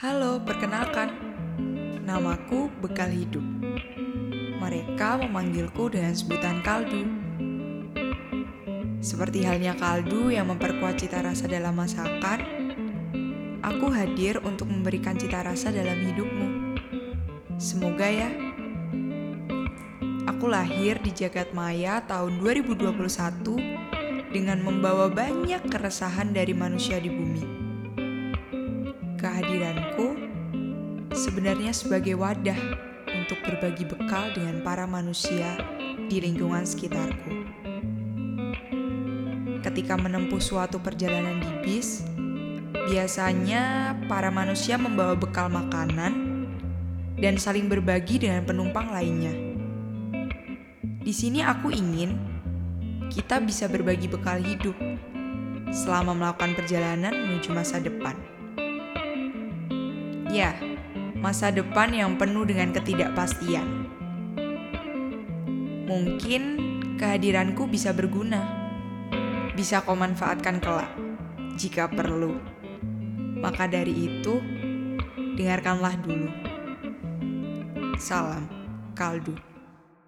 Halo, perkenalkan. Namaku Bekal Hidup. Mereka memanggilku dengan sebutan kaldu. Seperti halnya kaldu yang memperkuat cita rasa dalam masakan, aku hadir untuk memberikan cita rasa dalam hidupmu. Semoga ya. Aku lahir di jagat maya tahun 2021 dengan membawa banyak keresahan dari manusia di bumi. Kehadiranku sebenarnya sebagai wadah untuk berbagi bekal dengan para manusia di lingkungan sekitarku. Ketika menempuh suatu perjalanan di bis, biasanya para manusia membawa bekal makanan dan saling berbagi dengan penumpang lainnya. Di sini aku ingin kita bisa berbagi bekal hidup selama melakukan perjalanan menuju masa depan. Ya, masa depan yang penuh dengan ketidakpastian. Mungkin kehadiranku bisa berguna, bisa kau manfaatkan kelak jika perlu. Maka dari itu, dengarkanlah dulu. Salam, kaldu.